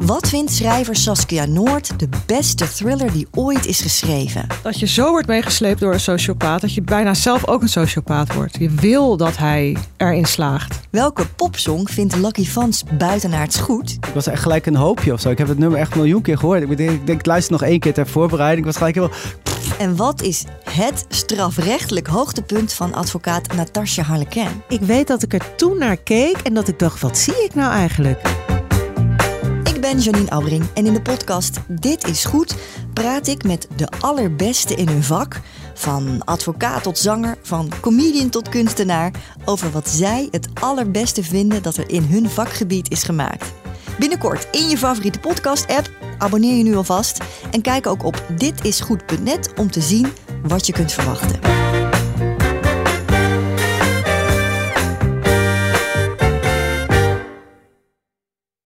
Wat vindt schrijver Saskia Noord de beste thriller die ooit is geschreven? Dat je zo wordt meegesleept door een sociopaat dat je bijna zelf ook een sociopaat wordt. Je wil dat hij erin slaagt. Welke popsong vindt Lucky Fans buitenaards goed? Ik was echt gelijk een hoopje of zo. Ik heb het nummer echt een miljoen keer gehoord. Ik denk, ik, denk, ik luister nog één keer ter voorbereiding. Ik was gelijk heel... En wat is het strafrechtelijk hoogtepunt van advocaat Natasja Harleken? Ik weet dat ik er toen naar keek en dat ik dacht, wat zie ik nou eigenlijk? Ben Janine Abbring en in de podcast Dit is Goed praat ik met de allerbeste in hun vak. Van advocaat tot zanger, van comedian tot kunstenaar. Over wat zij het allerbeste vinden dat er in hun vakgebied is gemaakt. Binnenkort in je favoriete podcast-app. Abonneer je nu alvast. En kijk ook op ditisgoed.net om te zien wat je kunt verwachten.